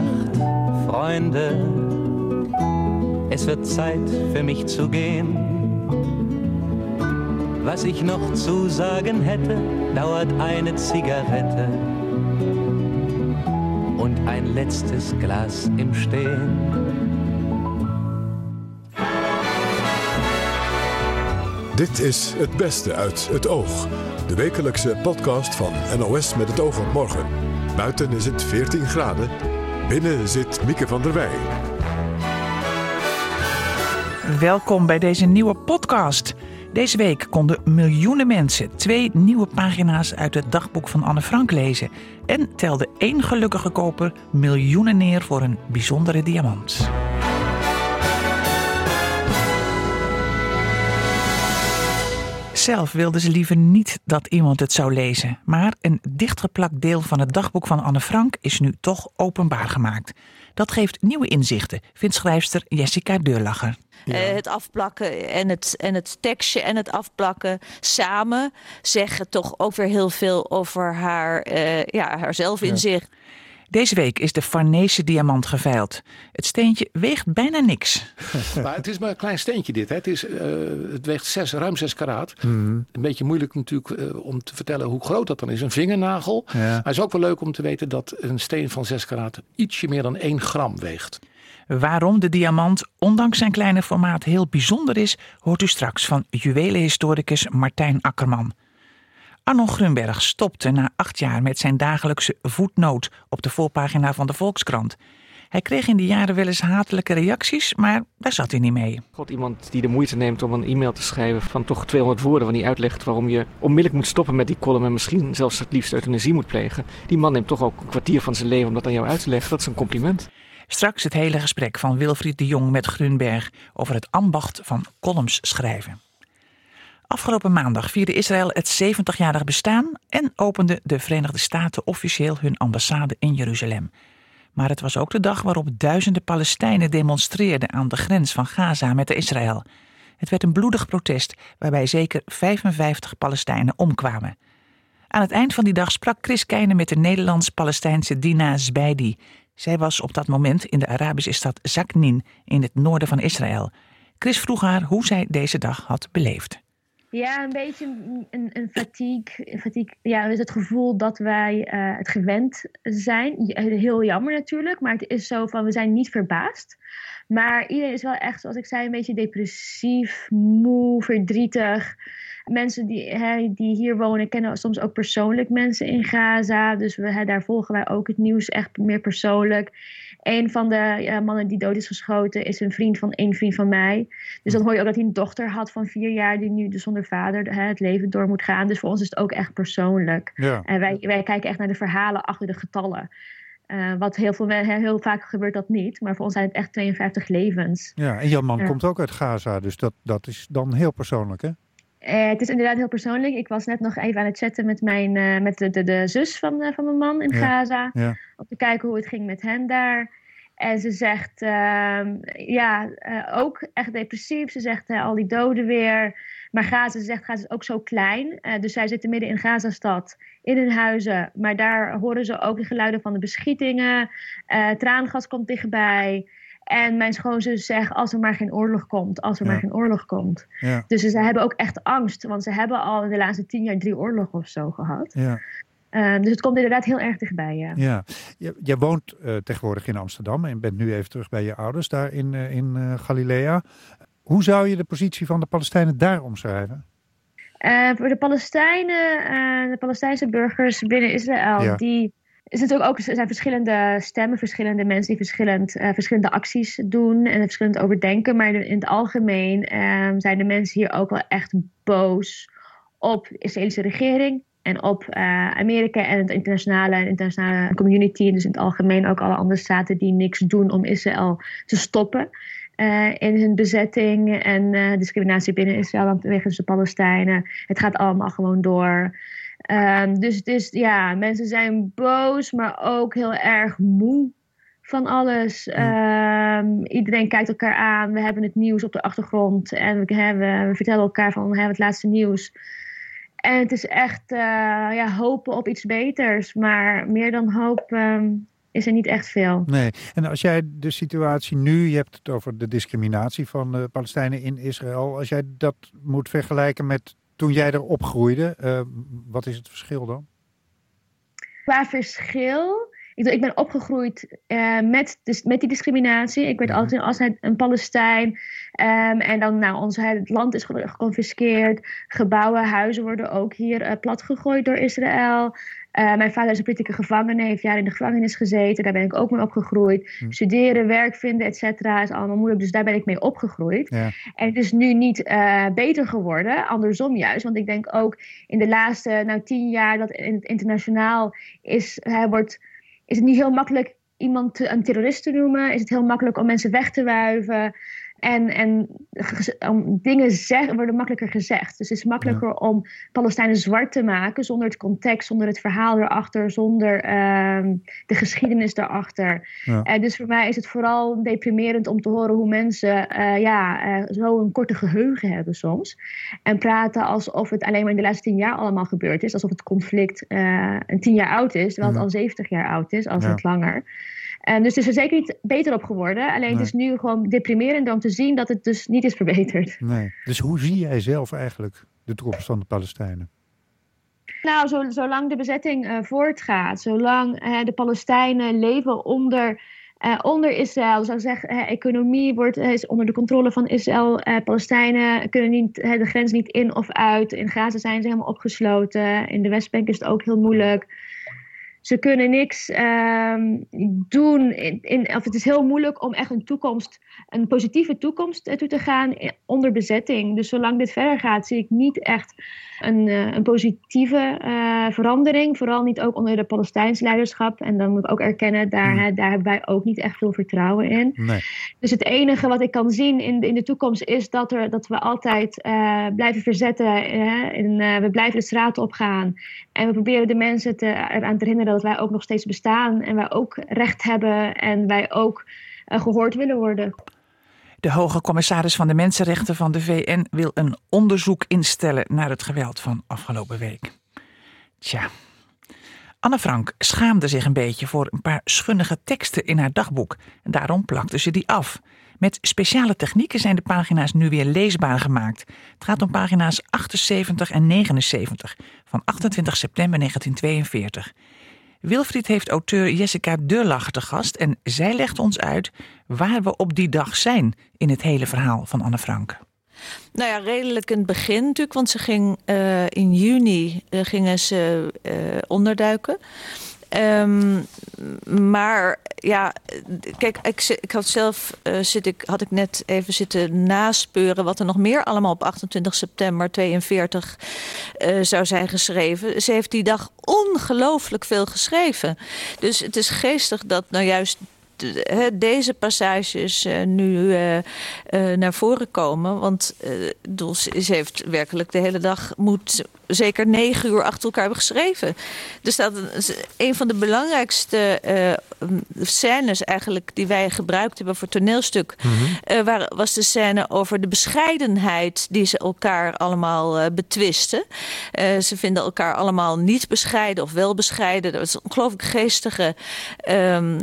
Nacht, Freunde. Es wird Zeit für mich zu gehen. Was ich noch zu sagen hätte, dauert eine Zigarette und ein letztes Glas im Stehen. Dit is Het Beste uit het Oog. De wekelijkse podcast van NOS met het oog op morgen. Buiten is het 14 graden. Binnen zit Mieke van der Wij. Welkom bij deze nieuwe podcast. Deze week konden miljoenen mensen twee nieuwe pagina's uit het dagboek van Anne Frank lezen. En telde één gelukkige koper miljoenen neer voor een bijzondere diamant. Zelf wilde ze liever niet dat iemand het zou lezen. Maar een dichtgeplakt deel van het dagboek van Anne Frank is nu toch openbaar gemaakt. Dat geeft nieuwe inzichten, vindt schrijfster Jessica Deurlacher. Eh, het afplakken en het, en het tekstje en het afplakken samen zeggen toch ook weer heel veel over haar, uh, ja, haar zelfinzicht. Deze week is de Farnese diamant geveild. Het steentje weegt bijna niks. maar het is maar een klein steentje dit. Hè. Het, is, uh, het weegt zes, ruim 6 karaat. Mm. Een beetje moeilijk natuurlijk uh, om te vertellen hoe groot dat dan is. Een vingernagel. Ja. Maar het is ook wel leuk om te weten dat een steen van 6 karaat ietsje meer dan 1 gram weegt. Waarom de diamant, ondanks zijn kleine formaat, heel bijzonder is, hoort u straks van juwelenhistoricus Martijn Akkerman. Arno Grunberg stopte na acht jaar met zijn dagelijkse voetnoot op de voorpagina van de Volkskrant. Hij kreeg in die jaren wel eens hatelijke reacties, maar daar zat hij niet mee. God, iemand die de moeite neemt om een e-mail te schrijven van toch 200 woorden, waar hij uitlegt waarom je onmiddellijk moet stoppen met die column en misschien zelfs het liefst euthanasie moet plegen. Die man neemt toch ook een kwartier van zijn leven om dat aan jou uit te leggen. Dat is een compliment. Straks het hele gesprek van Wilfried de Jong met Grunberg over het ambacht van columns schrijven. Afgelopen maandag vierde Israël het 70-jarig bestaan en opende de Verenigde Staten officieel hun ambassade in Jeruzalem. Maar het was ook de dag waarop duizenden Palestijnen demonstreerden aan de grens van Gaza met Israël. Het werd een bloedig protest waarbij zeker 55 Palestijnen omkwamen. Aan het eind van die dag sprak Chris Keijnen met de Nederlands-Palestijnse Dina Zbeidi. Zij was op dat moment in de Arabische stad Zaknin in het noorden van Israël. Chris vroeg haar hoe zij deze dag had beleefd. Ja, een beetje een, een fatigue. fatigue. Ja, dus het gevoel dat wij uh, het gewend zijn. Heel jammer natuurlijk, maar het is zo van we zijn niet verbaasd. Maar iedereen is wel echt, zoals ik zei, een beetje depressief, moe, verdrietig. Mensen die, hè, die hier wonen kennen soms ook persoonlijk mensen in Gaza. Dus we, hè, daar volgen wij ook het nieuws echt meer persoonlijk. Een van de mannen die dood is geschoten is een vriend van een vriend van mij. Dus dan hoor je ook dat hij een dochter had van vier jaar die nu dus zonder vader hè, het leven door moet gaan. Dus voor ons is het ook echt persoonlijk. Ja. En wij, wij kijken echt naar de verhalen achter de getallen. Uh, wat heel, veel, heel vaak gebeurt dat niet. Maar voor ons zijn het echt 52 levens. Ja, en jouw man komt ook uit Gaza. Dus dat, dat is dan heel persoonlijk, hè? Uh, het is inderdaad heel persoonlijk. Ik was net nog even aan het chatten met, mijn, uh, met de, de, de, zus van, uh, van mijn man in ja, Gaza. Ja. Om te kijken hoe het ging met hen daar. En ze zegt, ehm, ja, ook echt depressief. Ze zegt al die doden weer. Maar Gaza, ze zegt, Gaza is ook zo klein. dus zij zitten midden in Gazastad, in hun huizen. Maar daar horen ze ook de geluiden van de beschietingen. traangas komt dichtbij. En mijn schoonzus zegt, als er maar geen oorlog komt, als er maar geen oorlog komt. Ja. Dus ze hebben ook echt angst, want ze hebben al in de laatste tien jaar drie oorlogen of zo gehad. Ja. Uh, dus het komt inderdaad heel erg dichtbij, ja. ja. Jij woont uh, tegenwoordig in Amsterdam en bent nu even terug bij je ouders daar in, uh, in Galilea. Hoe zou je de positie van de Palestijnen daar omschrijven? voor de Palestijnen, de Palestijnse burgers binnen Israël, die is natuurlijk ook, er zijn verschillende stemmen, verschillende mensen die verschillend, uh, verschillende acties doen en verschillend overdenken. Maar in het algemeen um, zijn de mensen hier ook wel echt boos op de Israëlische regering en op uh, Amerika en het internationale, internationale community. Dus in het algemeen ook alle andere staten die niks doen om Israël te stoppen. Uh, in hun bezetting en discriminatie binnen Israël wegens de Palestijnen. Het gaat allemaal gewoon door. Um, dus, dus ja, mensen zijn boos, maar ook heel erg moe van alles. Um, iedereen kijkt elkaar aan. We hebben het nieuws op de achtergrond en we, hebben, we vertellen elkaar van we hebben het laatste nieuws. En het is echt uh, ja, hopen op iets beters. Maar meer dan hoop um, is er niet echt veel. Nee, en als jij de situatie nu, je hebt het over de discriminatie van de Palestijnen in Israël. Als jij dat moet vergelijken met toen jij er opgroeide, uh, wat is het verschil dan? Qua verschil ik, ik ben opgegroeid uh, met, dus, met die discriminatie. Ik werd mhm. altijd als een Palestijn. Um, en dan, nou, ons het land is geconfiskeerd. Gebouwen, huizen worden ook hier uh, platgegooid door Israël. Uh, mijn vader is een politieke gevangene, heeft jaar in de gevangenis gezeten. Daar ben ik ook mee opgegroeid. Hm. Studeren, werk vinden, et cetera, is allemaal moeilijk. Dus daar ben ik mee opgegroeid. Ja. En het is nu niet uh, beter geworden, andersom juist. Want ik denk ook in de laatste nou, tien jaar dat in het internationaal is, hij wordt is het niet heel makkelijk iemand een terrorist te noemen? Is het heel makkelijk om mensen weg te wuiven? En, en om dingen zeggen, worden makkelijker gezegd. Dus het is makkelijker om Palestijnen zwart te maken zonder het context, zonder het verhaal erachter, zonder ehm, de geschiedenis daarachter. Ja. Uh, dus voor mij is het vooral deprimerend om te horen hoe mensen uh, ja, uh, zo een korte geheugen hebben soms. En praten alsof het alleen maar in de laatste tien jaar allemaal gebeurd is. Alsof het conflict een tien jaar oud is, terwijl het al zeventig jaar oud is, als het langer. En dus het is er zeker niet beter op geworden. Alleen het is nu gewoon deprimerend om te zien dat het dus niet is verbeterd. Nee. Dus hoe zie jij zelf eigenlijk de toekomst van de Palestijnen? Nou, zo, zolang de bezetting uh, voortgaat, zolang uh, de Palestijnen leven onder, uh, onder Israël, zou ik zeggen, economie wordt, is onder de controle van Israël. Palestijnen kunnen niet, de grens niet in of uit. In Gaza zijn ze helemaal opgesloten. In de Westbank is het ook heel moeilijk. Ze kunnen niks ehm, doen. In, of het is heel moeilijk om echt een toekomst, een positieve toekomst toe te gaan onder bezetting. Dus zolang dit verder gaat, zie ik niet echt een, uh, een positieve uh, verandering. Vooral niet ook onder de Palestijnse leiderschap. En dan moet ik ook erkennen, daar, mm. daar hebben wij ook niet echt veel vertrouwen in. Nee. Dus het enige wat ik kan zien in, in de toekomst is dat, er, dat we altijd uh, blijven verzetten. en, we blijven de straat opgaan. En we proberen de mensen te, eraan te herinneren dat wij ook nog steeds bestaan. En wij ook recht hebben en wij ook gehoord willen worden. De hoge commissaris van de Mensenrechten van de VN wil een onderzoek instellen naar het geweld van afgelopen week. Tja. Anne Frank schaamde zich een beetje voor een paar schunnige teksten in haar dagboek. En daarom plakte ze die af. Met speciale technieken zijn de pagina's nu weer leesbaar gemaakt. Het gaat om pagina's 78 en 79 van 28 september 1942. Wilfried heeft auteur Jessica Durlach te gast en zij legt ons uit waar we op die dag zijn in het hele verhaal van Anne Frank. Nou ja, redelijk in het begin natuurlijk, want ze ging uh, in juni uh, gingen ze uh, onderduiken. Um, maar ja, kijk, ik, had zelf zit ik, had ik net even zitten naspeuren wat er nog meer allemaal op 28 september 42 uh, zou zijn geschreven. Ze heeft die dag ongelooflijk veel geschreven. Dus het is geestig dat nou juist deze passages uh, nu uh, uh, naar voren komen. Want ze heeft werkelijk de hele dag moet zeker negen uur achter elkaar hebben geschreven. Dus dat is een van de belangrijkste uh, scènes eigenlijk die wij gebruikt hebben voor toneelstuk. Mm -hmm. was de scène over de bescheidenheid die ze elkaar allemaal uh, betwisten. ze vinden elkaar allemaal niet bescheiden of wel bescheiden. Dat is een ongelooflijk geestige um,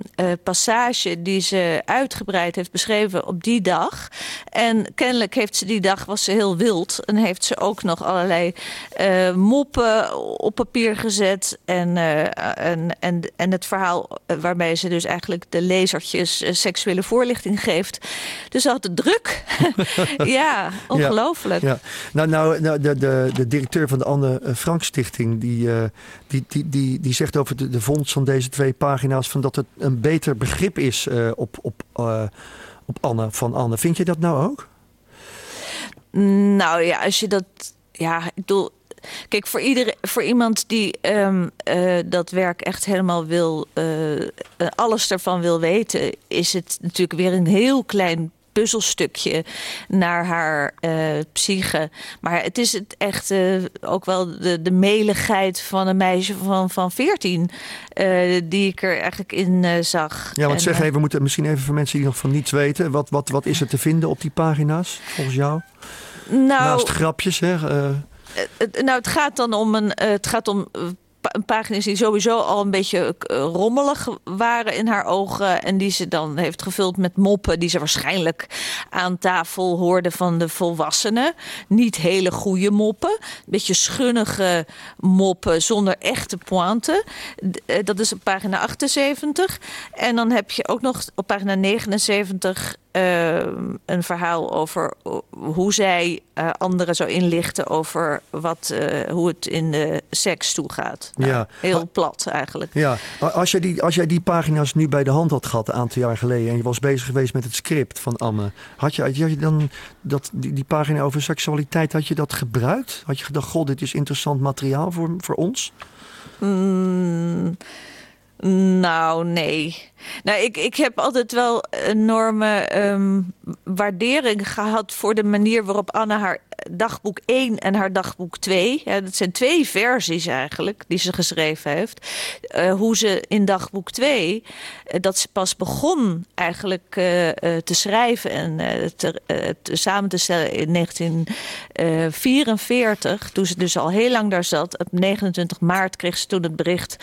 die ze uitgebreid heeft beschreven op die dag. En kennelijk heeft ze die dag was ze heel wild en heeft ze ook nog allerlei uh, moppen op papier gezet. En, uh, en, en, en het verhaal waarbij ze dus eigenlijk de lezertjes seksuele voorlichting geeft. Dus ze had het druk. ja, ongelooflijk. Ja, Nou, nou, nou de, de, de directeur van de Anne Frank Stichting... die, uh, die, die, die, die zegt over de, de vondst van deze twee pagina's... Van dat het een beter begrip is uh, op, op, op Anne van Anne. Vind je dat nou ook? Nou ja, als je dat ja, ik bedoel, Kijk, voor, iedereen, voor iemand die um, uh, dat werk echt helemaal wil, alles ervan wil weten, is het natuurlijk weer een heel klein puzzelstukje naar haar uh, psyche. Maar het is het echt uh, ook wel de, de meligheid van een meisje van, van 14 uh, die ik er eigenlijk in zag. Ja, want en, zeg even, we moeten misschien even voor mensen die nog van niets weten. Wat, wat, wat is er te vinden op die pagina's volgens jou? Nou, Naast grapjes, hè? nou, het gaat dan om een. het gaat om pagina's die sowieso al een beetje rommelig waren in haar ogen. En die ze dan heeft gevuld met moppen die ze waarschijnlijk aan tafel hoorde van de volwassenen. Niet hele goede moppen. Een beetje schunnige moppen zonder echte pointe. Dat is op pagina 78. En dan heb je ook nog op pagina 79 uh, een verhaal over hoe zij uh, anderen zou inlichten over wat, uh, hoe het in de seks toegaat. Nou, ja. Heel plat eigenlijk. Ja, als jij, die, als jij die pagina's nu bij de hand had gehad een aantal jaar geleden en je was bezig geweest met het script van Anne, had je, had je dan dat, die, die pagina over seksualiteit, had je dat gebruikt? Had je gedacht, god, dit is interessant materiaal voor, voor ons? Mm, nou, nee. Nou, ik, ik heb altijd wel enorme um, waardering gehad voor de manier waarop Anne haar dagboek 1 en haar dagboek 2. Ja, dat zijn twee versies eigenlijk die ze geschreven heeft. Uh, hoe ze in dagboek 2, uh, eh, dat ze pas begon eigenlijk uh, te schrijven en te, te, samen te stellen in 1944. Toen ze dus al heel lang daar zat. Op 29 maart kreeg ze toen het bericht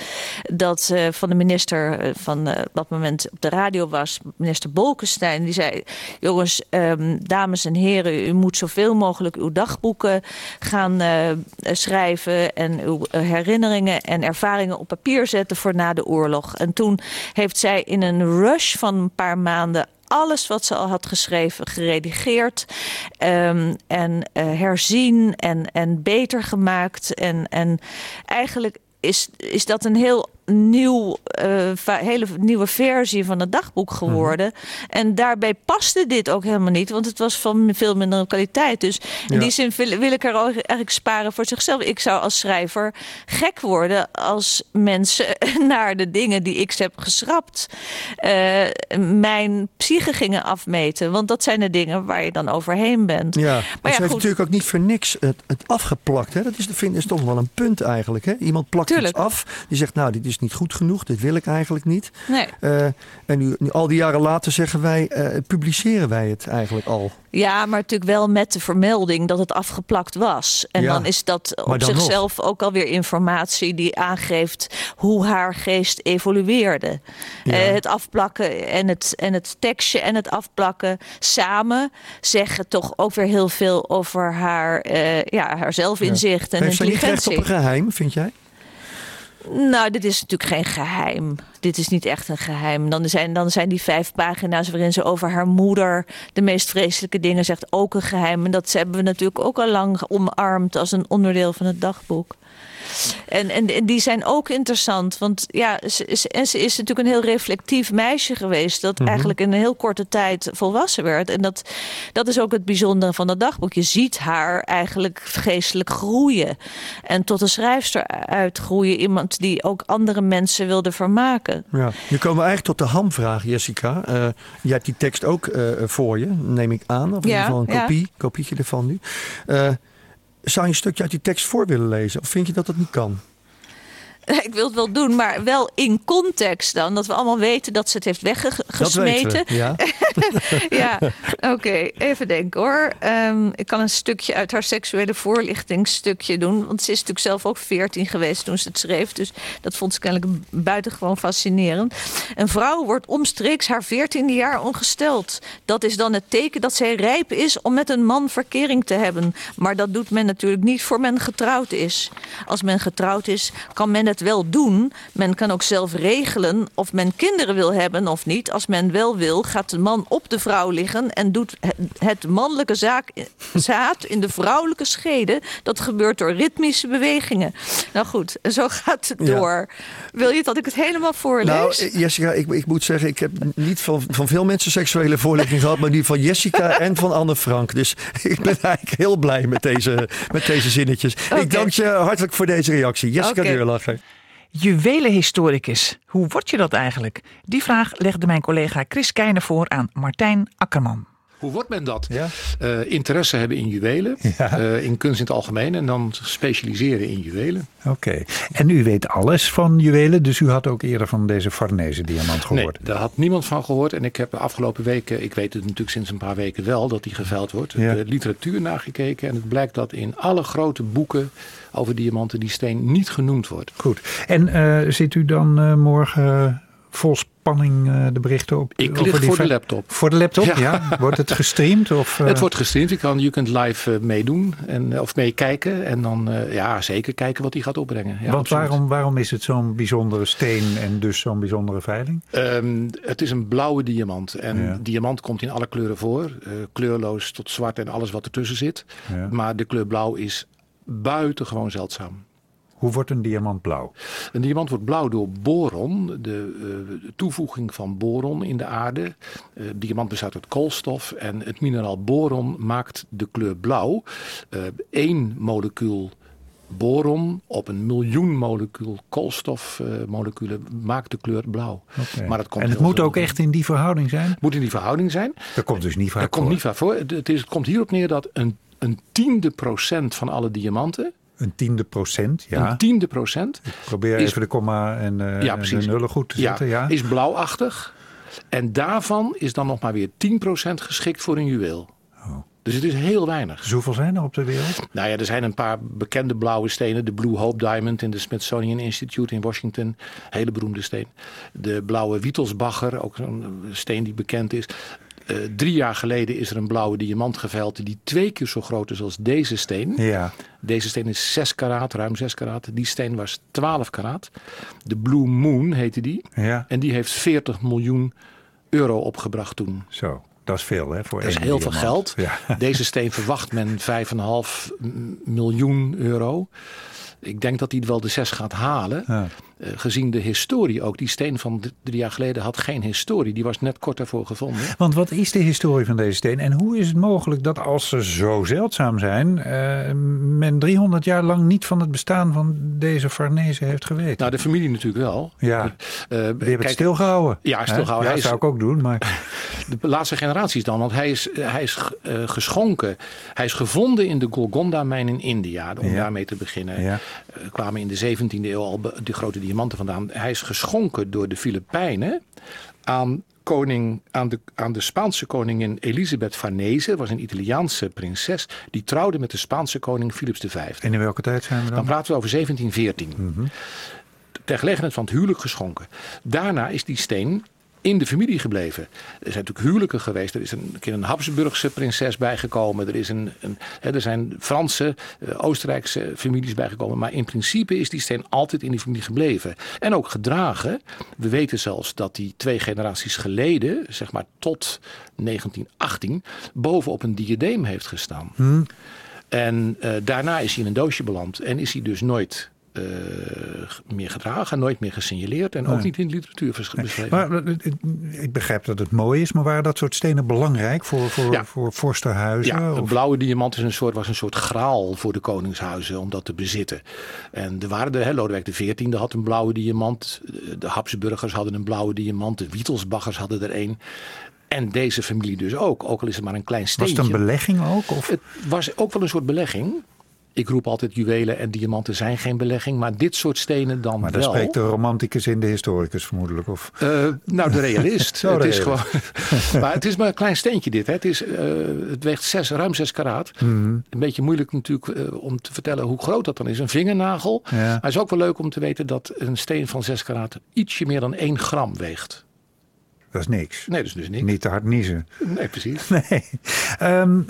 dat van de minister van dat moment op de radio was, minister Bolkestein. Die zei: Jongens, um, dames en heren, u moet zoveel mogelijk uw dagboeken gaan uh, schrijven en uw eh, herinneringen en ervaringen op papier zetten voor na de oorlog. En toen heeft zij in een rush van een paar maanden alles wat ze al had geschreven geredigeerd um, en uh, herzien en, en beter gemaakt. En, en eigenlijk is, is dat een heel nieuw, uh, hele nieuwe versie van het dagboek mhm. geworden. En daarbij paste dit ook helemaal niet, want het was van veel minder kwaliteit. Dus in die zin wil, wil, ik er eigenlijk sparen voor zichzelf. Ik zou als schrijver gek worden als mensen naar de dingen die ik heb geschrapt, uh, mijn psyche gingen afmeten. Want dat zijn de dingen waar je dan overheen bent. Ja, maar ja, heeft natuurlijk ook niet voor niks het, het afgeplakt. Hè? Dat is, vind, is toch wel een punt eigenlijk. Hè? Iemand plakt Tuurlijk. iets af, die zegt, nou, dit is is niet goed genoeg, dit wil ik eigenlijk niet. Nee. Uh, en nu, nu, al die jaren later zeggen wij, uh, publiceren wij het eigenlijk al. Ja, maar natuurlijk wel met de vermelding dat het afgeplakt was. En dan is dat op zichzelf nog. ook alweer informatie die aangeeft hoe haar geest evolueerde. Ja. Uh, het afplakken en het, en het tekstje en het afplakken samen zeggen toch ook weer heel veel over haar, ja, haar zelfinzicht ja. en Heeft intelligentie. Heeft ze niet recht op een geheim, vind jij? Nou, dit is natuurlijk geen geheim. Dit is niet echt een geheim. Dan zijn, dan zijn die vijf pagina's waarin ze over haar moeder de meest vreselijke dingen zegt ook een geheim. En dat hebben we natuurlijk ook al lang omarmd als een onderdeel van het dagboek. En, en, en, die zijn ook interessant. Want ja, ze, is, en ze is natuurlijk een heel reflectief meisje geweest. Dat mhm. eigenlijk in een heel korte tijd volwassen werd. En dat, dat is ook het bijzondere van dat dagboek. Je ziet haar eigenlijk geestelijk groeien. En tot een schrijfster uitgroeien. Iemand die ook andere mensen wilde vermaken. Ja, nu komen we eigenlijk tot de hamvraag, Jessica. Uh, je hebt die tekst ook uh, voor je, neem ik aan. Of in ieder geval een kopie, ja. kopietje ervan nu. Uh, zou je een stukje uit die tekst voor willen lezen? Of vind je dat dat niet kan? Ik wil het wel doen, maar wel in context dan. Dat we allemaal weten dat ze het heeft weggesmeten. ja, ja oké. Even denken hoor. Um, ik kan een stukje uit haar seksuele voorlichtingsstukje doen. Want ze is natuurlijk zelf ook veertien geweest toen ze het schreef. Dus dat vond ze kennelijk buitengewoon fascinerend. Een vrouw wordt omstreeks haar veertiende jaar ongesteld. Dat is dan het teken dat zij rijp is om met een man verkering te hebben. Maar dat doet men natuurlijk niet voor men getrouwd is. Als men getrouwd is, kan men het wel doen. Men kan ook zelf regelen of men kinderen wil hebben of niet. Als men wel wil, gaat de man op de vrouw liggen en doet het mannelijke zaak, zaad in de vrouwelijke schede. Dat gebeurt door ritmische bewegingen. Nou goed, zo gaat het door. Wil je dat ik het helemaal voorlees? Nou, eh, Jessica, ik, ik moet zeggen, ik heb niet van, van veel mensen seksuele voorlichting gehad, maar nu van Jessica en van Anne Frank. Dus ik ben eigenlijk heel blij met deze, met deze zinnetjes. Ik dank je hartelijk voor deze reactie. Jessica okay. Deurlacher. Juwelenhistoricus, hoe word je dat eigenlijk? Die vraag legde mijn collega Chris Keijner voor aan Martijn Akkerman. Hoe wordt men dat? Ja? Uh, interesse hebben in juwelen, ja. uh, in kunst in het algemeen en dan specialiseren in juwelen. Oké, en u weet alles van juwelen, dus u had ook eerder van deze Farnese diamant gehoord? Nee, daar had niemand van gehoord en ik heb de afgelopen weken, ik weet het natuurlijk sinds een paar weken wel, dat die geveild wordt. Ja. De literatuur nagekeken en het blijkt dat in alle grote boeken over diamanten die steen niet genoemd wordt. Goed, en uh, zit u dan morgen vol spanning uh, de berichten op? Ik lig voor de laptop. Voor de laptop, ja. Wordt het gestreamd? Of, uh... Het wordt gestreamd. Je, kan, je kunt live uh, meedoen en, of meekijken. En dan ja, zeker kijken wat hij gaat opbrengen. Ja, Want waarom, waarom is het zo'n bijzondere steen en dus zo'n bijzondere veiling? Um, het is een blauwe diamant. En ja. diamant komt in alle kleuren voor. kleurloos tot zwart en alles wat ertussen zit. Maar de kleur blauw is buitengewoon zeldzaam. Hoe wordt een diamant blauw? Een diamant wordt blauw door boron, de, uh, de toevoeging van boron in de aarde. Uh, diamant bestaat uit koolstof en het mineraal boron maakt de kleur blauw. Eén uh, molecuul boron op een miljoen molecuul koolstofmoleculen maakt de kleur blauw. Okay. Maar het komt en het moet ook echt in die verhouding zijn? Het moet in die verhouding zijn. Dat komt dus niet vaak dat voor? komt niet vaak voor. Het, is, het komt hierop neer dat een, een tiende procent van alle diamanten een tiende procent, ja. Een tiende procent. Ik probeer is, even de komma en, uh, ja, en de nullen goed te ja, zetten. Ja, is blauwachtig. En daarvan is dan nog maar weer 10% geschikt voor een juweel. Oh. Dus het is heel weinig. Dus hoeveel zijn er op de wereld? Nou ja, er zijn een paar bekende blauwe stenen. De Blue Hope Diamond in de Smithsonian Institute in Washington. Hele beroemde steen. De blauwe Wittelsbacher, ook een steen die bekend is. Uh, drie jaar geleden is er een blauwe diamant geveild die twee keer zo groot is als deze steen. Ja. Deze steen is 6 karaat, ruim 6 karaat. Die steen was 12 karaat. De Blue Moon heette die. Ja. En die heeft 40 miljoen euro opgebracht toen. Zo. Dat is veel, hè? Voor dat is heel diamant. veel geld. Ja. Deze steen verwacht men 5,5 miljoen euro. Ik denk dat hij wel de 6 gaat halen. Ja. Uh, gezien de historie ook. Die steen van drie jaar geleden had geen historie. Die was net kort daarvoor gevonden. Want wat is de historie van deze steen? En hoe is het mogelijk dat als ze zo zeldzaam zijn... Uh, men 300 jaar lang niet van het bestaan van deze Farnese heeft geweten? Nou, de familie natuurlijk wel. Ja, uh, die hebben het stilgehouden. Ja, stilgehouden. Ja, dat zou ik ook doen. Maar... De laatste generaties dan. Want hij is, hij is geschonken. Hij is gevonden in de Golconda-mijn in India. Om ja. daarmee te beginnen. Ja. kwamen in de 17e eeuw al de grote diamanten vandaan. Hij is geschonken door de Filipijnen aan, koning, aan, de, aan de Spaanse koningin Elisabeth Farnese. was een Italiaanse prinses. Die trouwde met de Spaanse koning Philips V. En in welke tijd zijn we dan? Dan praten we over 1714. Mm -hmm. Ter gelegenheid van het huwelijk geschonken. Daarna is die steen in de familie gebleven. Er zijn natuurlijk huwelijken geweest. Er is een keer een Habsburgse prinses bijgekomen. Er, is een, een hè, er zijn Franse, uh, Oostenrijkse families bijgekomen. Maar in principe is die steen altijd in die familie gebleven. En ook gedragen. We weten zelfs dat die twee generaties geleden, zeg maar tot 1918, bovenop een diadeem heeft gestaan. Hmm. En uh, daarna is hij in een doosje beland. En is hij dus nooit uh, meer gedragen, nooit meer gesignaleerd en ook Nee. niet in de literatuur beschreven. Maar, eh, ik begrijp dat het mooi is, maar waren dat soort stenen belangrijk voor, voor, Ja. voor vorstenhuizen? Ja, een Of- blauwe diamant is een soort, was een soort graal voor de koningshuizen om dat te bezitten. En waren er, hè, Lodewijk XIV had een blauwe diamant. De Habsburgers hadden een blauwe diamant. De Wittelsbachers hadden er een. En deze familie dus ook, ook al is het maar een klein Was steentje. het een belegging ook? Of? Het was ook wel een soort belegging. Ik roep altijd juwelen en diamanten zijn geen belegging. Maar dit soort stenen dan Maar daar wel. spreekt de romanticus in de historicus vermoedelijk. Of... Uh, nou, de realist. Het is gewoon. maar het is maar een klein steentje dit. Hè. Het, is, uh, het weegt zes, ruim 6 karaat. Mhm. Een beetje moeilijk natuurlijk uh, om te vertellen hoe groot dat dan is. Een vingernagel. Ja. Maar het is ook wel leuk om te weten dat een steen van 6 karaat ietsje meer dan 1 gram weegt. Dat is niks. Nee, dus, dus niks. Niet te hard niezen. Nee, precies. Nee. Um,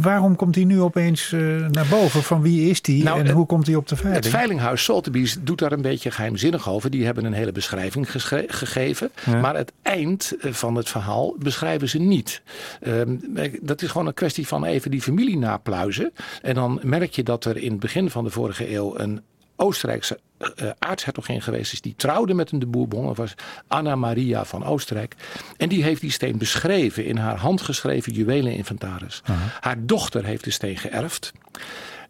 waarom komt hij nu opeens uh, naar boven? Van wie is die Nou, en het- hoe komt hij op de veiling? Het veilinghuis Sotheby's doet daar een beetje geheimzinnig over. Die hebben een hele beschrijving gegeven. Ja. Maar het eind eh, van het verhaal beschrijven ze niet. Um, dat is gewoon een kwestie van even die familie napluizen. En dan merk je dat er in het begin van de vorige eeuw een Oostenrijkse uh, aartshertogin geweest is. Die trouwde met een de Bourbon. Dat was Anna Maria van Oostenrijk. En die heeft die steen beschreven in haar handgeschreven juweleninventaris. Aha. Haar dochter heeft de steen geërfd.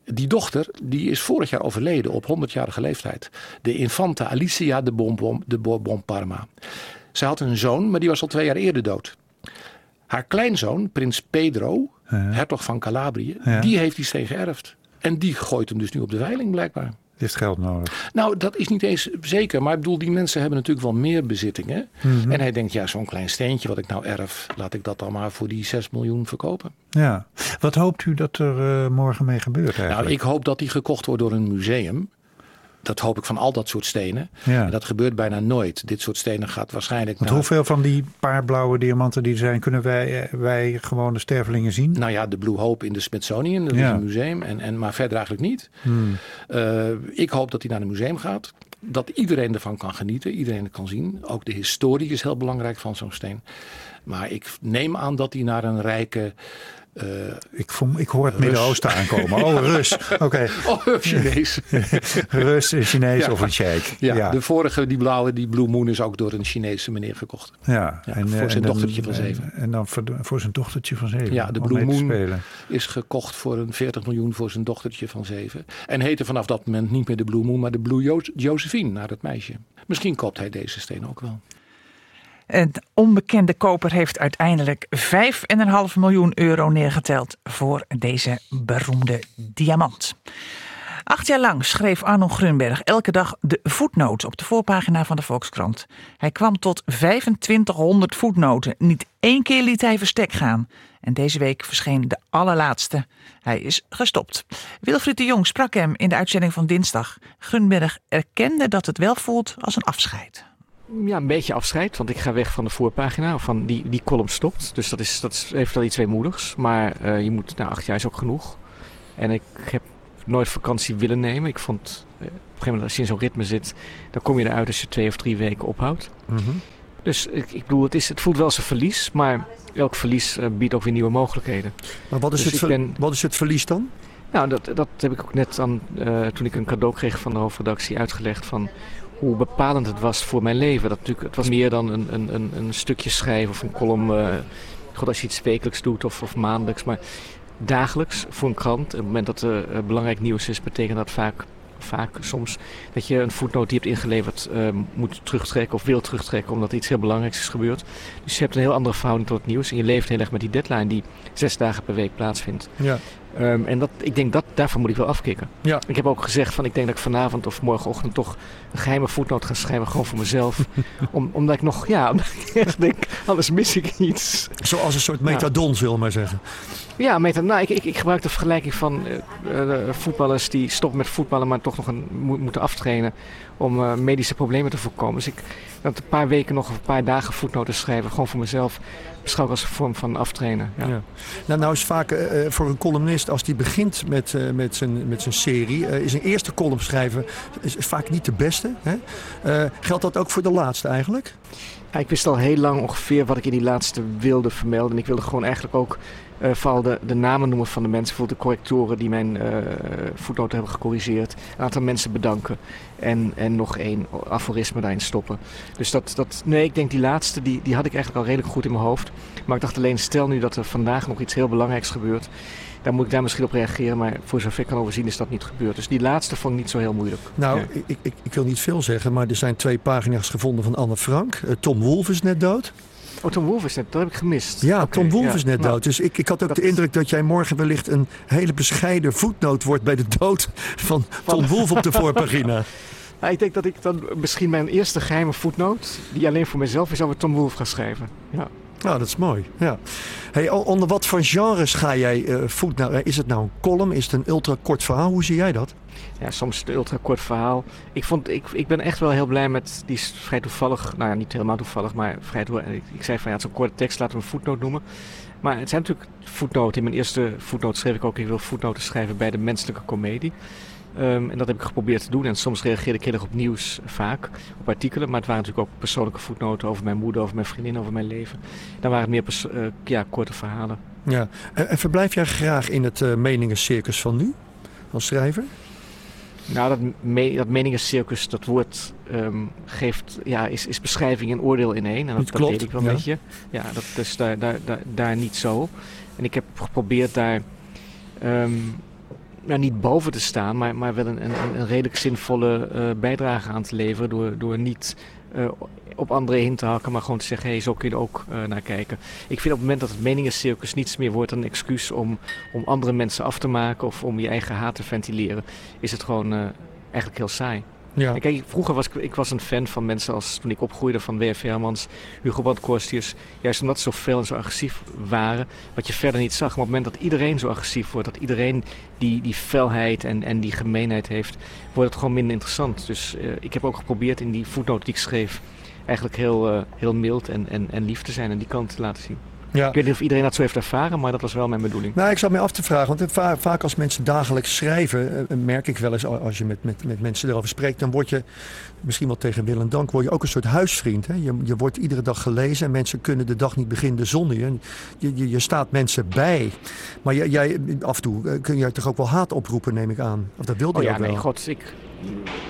Die dochter die is vorig jaar overleden op 100-jarige leeftijd. De infante Alicia de Bourbon, de Bourbon Parma. Zij had een zoon, maar die was al twee jaar eerder dood. Haar kleinzoon, prins Pedro, hertog van Calabrië, die heeft die steen geërfd. En die gooit hem dus nu op de veiling blijkbaar. Heeft geld nodig. Nou, dat is niet eens zeker. Maar ik bedoel, die mensen hebben natuurlijk wel meer bezittingen. Mhm. En hij denkt, ja, zo'n klein steentje wat ik nou erf, laat ik dat dan maar voor die 6 miljoen verkopen. Ja. Wat hoopt u dat er eh, morgen mee gebeurt eigenlijk? Nou, ik hoop dat die gekocht wordt door een museum. Dat hoop ik van al dat soort stenen. Ja. En dat gebeurt bijna nooit. Dit soort stenen gaat waarschijnlijk. Want naar- hoeveel van die paar blauwe diamanten die er zijn, kunnen wij, eh, wij gewoon de stervelingen zien? Nou ja, de Blue Hope in de Smithsonian, dat Ja. is een museum. En, en, maar verder eigenlijk niet. Hmm. Eh, ik hoop dat hij naar een museum gaat. Dat iedereen ervan kan genieten, iedereen het kan zien. Ook de historie is heel belangrijk van zo'n steen. Maar ik neem aan dat hij naar een rijke. Eh, Ik, voel, ik hoor het Midden-Oosten aankomen. Oh, Rus. Oké. oh, Chinees. Rus, een Chinees Ja. of een sheik. Ja, ja. de vorige, die blauwe, die Blue Moon, is ook door een Chinese meneer gekocht. Ja, Ja, en, voor eh, zijn dan- dochtertje van en- zeven. En, dan voor, voor zijn dochtertje van zeven. Ja, de Blue Moon. Is gekocht voor een 40 miljoen voor zijn dochtertje van zeven. En heette vanaf dat moment niet meer de Blue Moon, maar de Blue Jo- Josephine, naar het meisje. Misschien koopt hij deze steen ook wel. Een onbekende koper heeft uiteindelijk 5,5 miljoen euro neergeteld voor deze beroemde diamant. Acht jaar lang schreef Arno Grunberg elke dag de voetnoot op de voorpagina van de Volkskrant. Hij kwam tot 2500 voetnoten. Niet één keer liet hij verstek gaan. En deze week verscheen de allerlaatste. Hij is gestopt. Wilfried de Jong sprak hem in de uitzending van dinsdag. Grunberg erkende dat het wel voelt als een afscheid. Ja, een beetje afscheid, want ik ga weg van de voorpagina. Van die, die column stopt. Dus dat, is, dat is, heeft wel iets weemoedigs. Maar eh, je moet, nou, acht jaar is ook genoeg. En ik heb nooit vakantie willen nemen. Ik vond, eh, op een gegeven moment als je in zo'n ritme zit, dan kom je eruit als je twee of drie weken ophoudt. Mhm. Dus ik, ik bedoel, het, is, het voelt wel als een verlies, maar elk verlies eh, biedt ook weer nieuwe mogelijkheden. Maar wat is, Dus het, ben- wat is het verlies dan? Nou, dat, dat heb ik ook net aan, toen ik een cadeau kreeg van de hoofdredactie uitgelegd van hoe bepalend het was voor mijn leven. Dat natuurlijk, het was meer dan een, een, een, stukje schrijven of een column. eh God, als je iets wekelijks doet of, of maandelijks, maar dagelijks voor een krant. Op het moment dat er eh, belangrijk nieuws is, betekent dat vaak, vaak soms dat je een voetnoot die je hebt ingeleverd eh, moet terugtrekken of wil terugtrekken omdat iets heel belangrijks is gebeurd. Dus je hebt een heel andere verhouding tot het nieuws en je leeft heel erg met die deadline die zes dagen per week plaatsvindt. Ja. Ehm, en dat, ik denk dat daarvan moet ik wel afkicken. Ja. Ik heb ook gezegd van ik denk dat ik vanavond of morgenochtend toch een geheime voetnoot ga schrijven, gewoon voor mezelf. Om, omdat ik nog, ja, omdat ik echt denk, anders mis ik iets. Zoals een soort metadon, zullen we maar zeggen. Ja, meta, nou, ik, ik, ik gebruik de vergelijking van eh, eh, voetballers die stoppen met voetballen, maar toch nog een, mo- moeten aftrainen om eh, medische problemen te voorkomen. Dus ik dat een paar weken nog of een paar dagen voetnoten schrijven, gewoon voor mezelf, beschouw ik als een vorm van aftrainen. Ja. Ja. Nou, nou is vaak eh, eh, voor een columnist, als die begint met, eh, met, zijn, met zijn serie, eh, is een eerste column schrijven is, is vaak niet de beste. Hè? Eh, geldt dat ook voor de laatste eigenlijk? Ja, ik wist al heel lang ongeveer wat ik in die laatste wilde vermelden. En ik wilde gewoon eigenlijk ook eh, vooral de, de namen noemen van de mensen. Bijvoorbeeld de correctoren die mijn eh voetnoten hebben gecorrigeerd. Een aantal mensen bedanken. En, en nog één aforisme daarin stoppen. Dus dat, dat, nee, ik denk die laatste, die, die had ik eigenlijk al redelijk goed in mijn hoofd. Maar ik dacht alleen, stel nu dat er vandaag nog iets heel belangrijks gebeurt. Dan moet ik daar misschien op reageren. Maar voor zover ik kan overzien is dat niet gebeurd. Dus die laatste vond ik niet zo heel moeilijk. Nou, Ja. ik, ik, ik wil niet veel zeggen, maar er zijn twee pagina's gevonden van Anne Frank. Eh, Tom Wolf is net dood. Oh, Tom Wolf is net, dat heb ik gemist. Ja, Tom Wolf ja. is net Nou, dood. Dus ik, ik had ook dat- de indruk dat jij morgen wellicht een hele bescheiden voetnoot wordt bij de dood van Tom Wolf op de voorpagina. Ja, ik denk dat ik dan misschien mijn eerste geheime voetnoot, die alleen voor mezelf is, over Tom Wolf ga schrijven. Ja. Nou, dat is mooi. Ja. Hey, onder wat voor genres ga jij eh voet nou? eh, Is het nou een column? Is het een ultra kort verhaal? Hoe zie jij dat? ja, soms een ultra kort verhaal. Ik, vond, ik, ik ben echt wel heel blij met, die is vrij toevallig, nou ja, niet helemaal toevallig, maar vrij ik zei van ja, het is een korte tekst, laten we een voetnoot noemen. Maar het zijn natuurlijk voetnoten. In mijn eerste voetnoot schreef ik ook, ik wil voetnoten schrijven bij de menselijke komedie. Ehm, en dat heb ik geprobeerd te doen. En soms reageerde ik heel erg op nieuws, vaak, op artikelen. Maar het waren natuurlijk ook persoonlijke voetnoten over mijn moeder, over mijn vriendin, over mijn leven. Dan waren het meer eh, ja, korte verhalen. Ja. En, en verblijf jij graag in het eh meningencircus van nu? Als schrijver? Nou, dat, me, dat meningencircus, dat woord ehm, geeft, ja, is, is beschrijving en oordeel in één. En dat, Dat weet ik wel ja. met je. Ja, dat is daar, daar, daar, daar niet zo. En ik heb geprobeerd daar, ehm, nou, niet boven te staan, maar, maar wel een, een, een redelijk zinvolle uh, bijdrage aan te leveren. Door, door niet uh, op anderen in te hakken, maar gewoon te zeggen: hé, hey, zo kun je er ook uh, naar kijken. Ik vind op het moment dat het meningencircus niets meer wordt dan een excuus om, om andere mensen af te maken of om je eigen haat te ventileren, is het gewoon eigenlijk heel saai. Ja. kijk, vroeger was ik, ik was een fan van mensen als toen ik opgroeide van W.F. Hermans, Hugo Brandkorstius. Juist omdat ze zo fel en zo agressief waren, wat je verder niet zag. Maar op het moment dat iedereen zo agressief wordt, dat iedereen die, die felheid en, en die gemeenheid heeft, wordt het gewoon minder interessant. Dus uh, ik heb ook geprobeerd in die voetnoot die ik schreef, eigenlijk heel, uh, heel mild en, en, en lief te zijn en die kant te laten zien. Ja. Ik weet niet of iedereen dat zo heeft ervaren, maar dat was wel mijn bedoeling. Nou, ik zat me af te vragen, want vaak als mensen dagelijks schrijven, eh, merk ik wel eens als je met, met, met mensen erover spreekt, dan word je misschien wel tegen wil en dank, word je ook een soort huisvriend. Hè? Je, je wordt iedere dag gelezen en mensen kunnen de dag niet beginnen zonder je. Je, je, je staat mensen bij. Maar jij, jij, af en toe eh, kun je toch ook wel haat oproepen, neem ik aan. Of dat wilde oh, je ja, ook wel. nee, god, ik,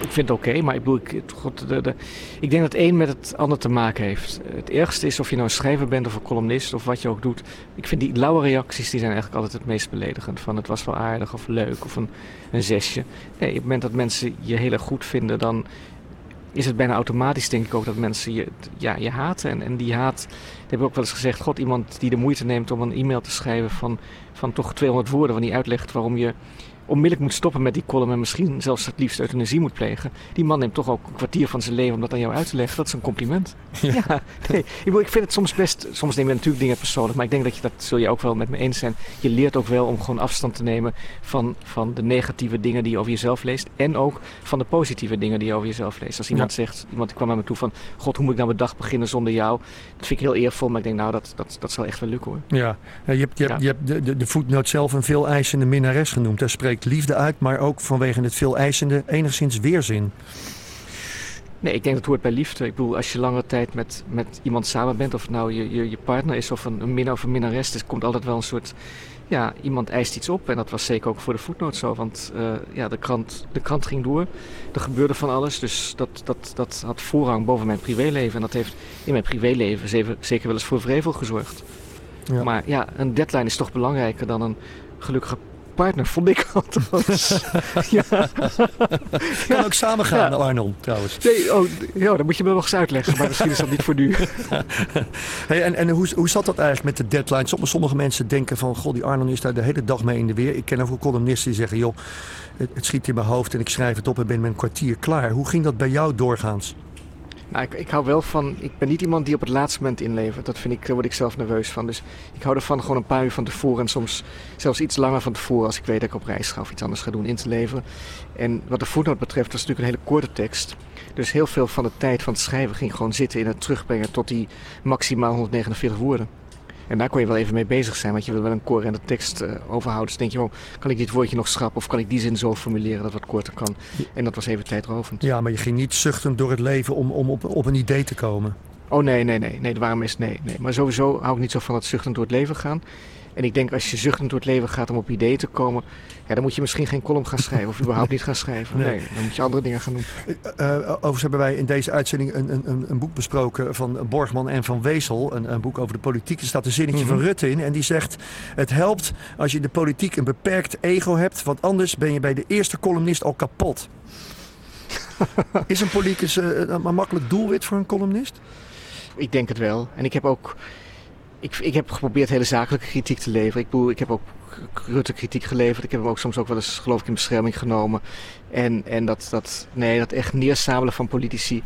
ik vind het oké, maar ik bedoel, ik, God, de, de, ik denk dat het een met het ander te maken heeft. Het ergste is of je nou een schrijver bent of een columnist of wat je ook doet. Ik vind die lauwe reacties, die zijn eigenlijk altijd het meest beledigend. Van het was wel aardig of leuk of een, een zesje. Nee, op het moment dat mensen je heel erg goed vinden, dan is het bijna automatisch denk ik ook dat mensen je, ja, je haten. En, en die haat, dat heb ik ook wel eens gezegd, god, iemand die de moeite neemt om een e-mail te schrijven van, van toch 200 woorden, van die uitlegt waarom je onmiddellijk moet stoppen met die column en misschien zelfs het liefst euthanasie moet plegen. Die man neemt toch ook een kwartier van zijn leven om dat aan jou uit te leggen. Dat is een compliment. Ja, nee. ik, vind het soms best, soms neem je natuurlijk dingen persoonlijk, maar ik denk dat je dat zul je ook wel met me eens zijn. Je leert ook wel om gewoon afstand te nemen van, van de negatieve dingen die je over jezelf leest en ook van de positieve dingen die je over jezelf leest. Als iemand zegt, iemand kwam naar me toe van, god, hoe moet ik nou mijn dag beginnen zonder jou? Dat vind ik heel eervol, maar ik denk, nou, dat, dat, dat zal echt wel lukken hoor. Ja, je hebt, je hebt, je hebt de, de, de voetnoot zelf een veel eisende minnares genoemd. Daar spreekt liefde uit, maar ook vanwege het veel eisende enigszins weerzin. Nee, ik denk dat het hoort bij liefde. Ik bedoel, als je langere tijd met, met iemand samen bent, of het nou je, je, je partner is of een, een minnaar of een minnares, er komt altijd wel een soort. Ja, iemand eist iets op. En dat was zeker ook voor de voetnoot zo. Want uh, ja, de, krant, de krant ging door. Er gebeurde van alles. Dus dat, dat, dat had voorrang boven mijn privéleven. En dat heeft in mijn privéleven zeker, zeker wel eens voor vrevel gezorgd. Ja. Maar ja, een deadline is toch belangrijker dan een gelukkige partner, vond ik althans. ja. Kan ook samen gaan, ja. Arnold, trouwens. Nee, oh, ja, dan moet je me nog eens uitleggen, maar misschien is dat niet voor nu. hey, en en hoe, hoe zat dat eigenlijk met de deadline? Sommige, sommige mensen denken van, god, die Arnold is daar de hele dag mee in de weer. Ik ken ook veel columnisten die zeggen, joh, het, het schiet in mijn hoofd en ik schrijf het op en ben met een kwartier klaar. Hoe ging dat bij jou doorgaans? Nou, ik, ik, hou wel van. Ik ben niet iemand die op het laatste moment inlevert. Dat vind ik, daar word ik zelf nerveus van. Dus ik hou ervan gewoon een paar uur van tevoren. En soms zelfs iets langer van tevoren. Als ik weet dat ik op reis ga of iets anders ga doen, in te leveren. En wat de voetnoot betreft, was natuurlijk een hele korte tekst. Dus heel veel van de tijd van het schrijven ging gewoon zitten in het terugbrengen tot die maximaal 149 woorden. En daar kon je wel even mee bezig zijn, want je wil wel een coherente tekst uh, overhouden. Dus denk je, oh, kan ik dit woordje nog schrappen of kan ik die zin zo formuleren dat het wat korter kan? En dat was even tijdrovend. Ja, maar je ging niet zuchtend door het leven om, om op, op een idee te komen. Oh nee, nee, nee, nee. Waarom is nee, nee. Maar sowieso hou ik niet zo van het zuchtend door het leven gaan. En ik denk als je zuchtend door het leven gaat om op ideeën te komen, ja, dan moet je misschien geen column gaan schrijven of überhaupt niet gaan schrijven. Nee, dan moet je andere dingen gaan doen. Uh, overigens hebben wij in deze uitzending een, een, een boek besproken van Borgman en van Wezel. Een, een boek over de politiek. Er staat een zinnetje mm -hmm. van Rutte in en die zegt: Het helpt als je in de politiek een beperkt ego hebt, want anders ben je bij de eerste columnist al kapot. Is een politicus uh, een makkelijk doelwit voor een columnist? Ik denk het wel. En ik heb ook ik, ik heb geprobeerd hele zakelijke kritiek te leveren. Ik, ik heb ook Rutte kritiek geleverd. Ik heb hem ook soms ook wel eens geloof ik in bescherming genomen. En, en dat, dat, nee, dat echt neersabelen van politici.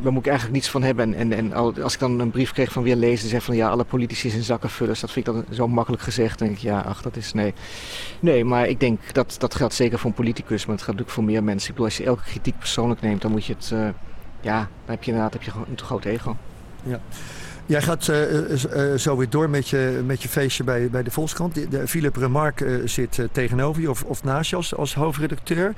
Daar moet ik eigenlijk niets van hebben. En, en, als ik dan een brief kreeg van weer lezen zegt van ja, alle politici zijn zakkenvullers. Dat vind ik dan zo makkelijk gezegd. Dan denk ik ja, ach, dat is nee. Nee, maar ik denk dat dat geldt zeker voor een politicus. Maar het gaat natuurlijk voor meer mensen. Ik bedoel, als je elke kritiek persoonlijk neemt, dan moet je het, uh, ja, dan heb je inderdaad heb je een te groot ego. Ja. Jij gaat uh, uh, zo weer door met je, met je feestje bij, bij de Volkskrant. De, de Philip Remarque zit tegenover je of, of naast je als, als hoofdredacteur.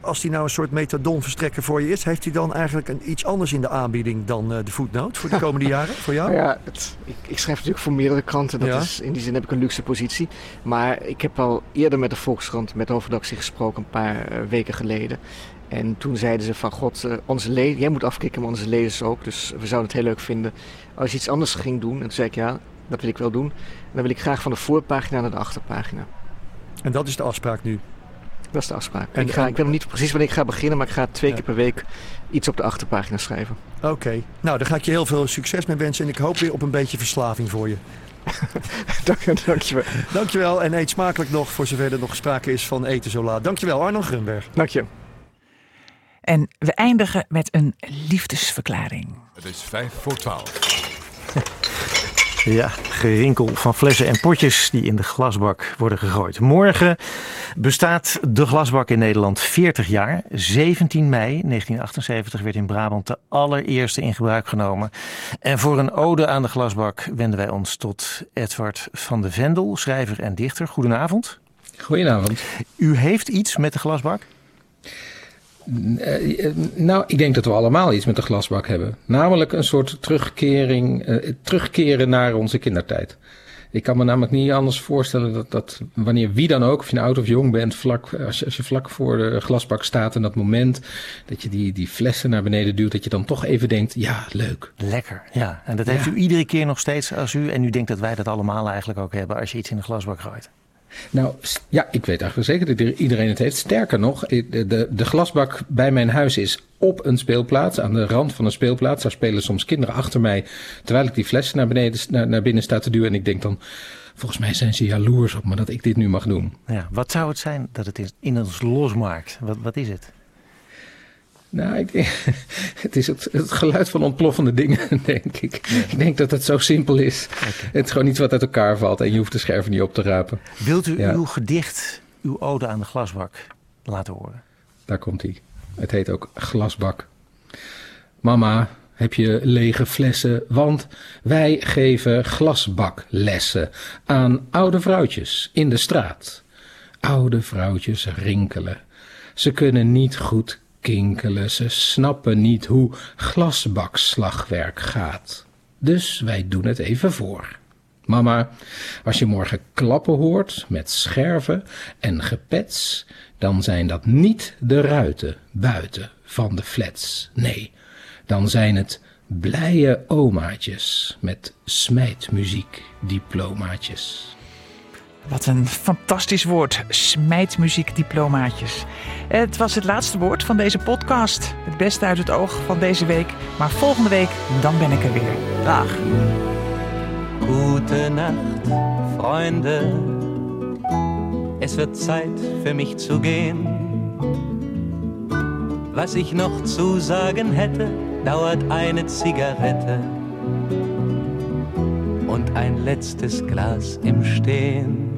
als hij nou een soort metadonverstrekker voor je is, heeft hij dan eigenlijk een, iets anders in de aanbieding dan de voetnoot voor de komende jaren voor jou? Ja, het, ik, ik, schrijf natuurlijk voor meerdere kranten. Dat ja. is, in die zin heb ik een luxe positie. Maar ik heb al eerder met de Volkskrant, met de hoofdredactie gesproken, een paar weken geleden. En toen zeiden ze van god, onze leden, jij moet afkicken, maar onze lezers ook. Dus we zouden het heel leuk vinden als je iets anders ging doen. En toen zei ik ja, dat wil ik wel doen. En dan wil ik graag van de voorpagina naar de achterpagina. En dat is de afspraak nu? Dat is de afspraak. En, ik, ga, ik weet nog niet precies wanneer ik ga beginnen, maar ik ga twee keer per week iets op de achterpagina schrijven. Oké. Nou, dan ga ik je heel veel succes mee wensen en ik hoop weer op een beetje verslaving voor je. Dank, dankjewel. Dankjewel en eet smakelijk nog voor zover er nog sprake is van eten zo laat. Dankjewel Arno Grunberg. Dank je. En we eindigen met een liefdesverklaring. Het is vijf voor twaalf. Ja, gerinkel van flessen en potjes die in de glasbak worden gegooid. Morgen bestaat de glasbak in Nederland 40 jaar. 17 mei 1978 werd in Brabant de allereerste in gebruik genomen. En voor een ode aan de glasbak wenden wij ons tot Edward van de Vendel, schrijver en dichter. Goedenavond. Goedenavond. U heeft iets met de glasbak? Eh, eh, nou, ik denk dat we allemaal iets met de glasbak hebben. Namelijk een soort terugkering, uh, terugkeren naar onze kindertijd. Ik kan me namelijk niet anders voorstellen dat, dat wanneer wie dan ook, of je nou oud of jong bent, vlak, als, je, als je vlak voor de glasbak staat en dat moment dat je die, die flessen naar beneden duwt, dat je dan toch even denkt, ja, leuk. Lekker, ja. En dat heeft u iedere keer nog steeds als u, en u denkt dat wij dat allemaal eigenlijk ook hebben als je iets in de glasbak gooit. Nou ja, ik weet eigenlijk zeker dat iedereen het heeft. Sterker nog, de, de, glasbak bij mijn huis is op een speelplaats, aan de rand van een speelplaats. Daar spelen soms kinderen achter mij, terwijl ik die flessen naar, beneden, naar, naar binnen sta te duwen. En ik denk dan, volgens mij zijn ze jaloers op me dat ik dit nu mag doen. Ja, wat zou het zijn dat het in ons losmaakt? Wat, wat is het? Nou, ik denk, het is het, het, geluid van ontploffende dingen, denk ik. Ik denk dat het zo simpel is. Het is gewoon iets wat uit elkaar valt en je hoeft de scherven niet op te rapen. Wilt u uw gedicht, uw ode aan de glasbak, laten horen? Daar komt hij. Het heet ook Glasbak. Mama, heb je lege flessen? Want wij geven glasbaklessen aan oude vrouwtjes in de straat. Oude vrouwtjes rinkelen. Ze kunnen niet goed kinkelen. Ze snappen niet hoe glasbakslagwerk gaat. Dus wij doen het even voor. Mama, als je morgen klappen hoort met scherven en gepets, dan zijn dat niet de ruiten buiten van de flats. Nee, dan zijn het blije omaatjes met smijtmuziek diplomaatjes. Wat een fantastisch woord. Smijtmuziekdiplomaatjes. Het was het laatste woord van deze podcast. Het beste uit het oog van deze week. Maar volgende week, dan ben ik er weer. Dag. Gute Nacht, Freunde. Es wird Zeit für mich zu gehen. Was ich noch zu sagen hätte, dauert eine Zigarette und ein letztes Glas im Stehen.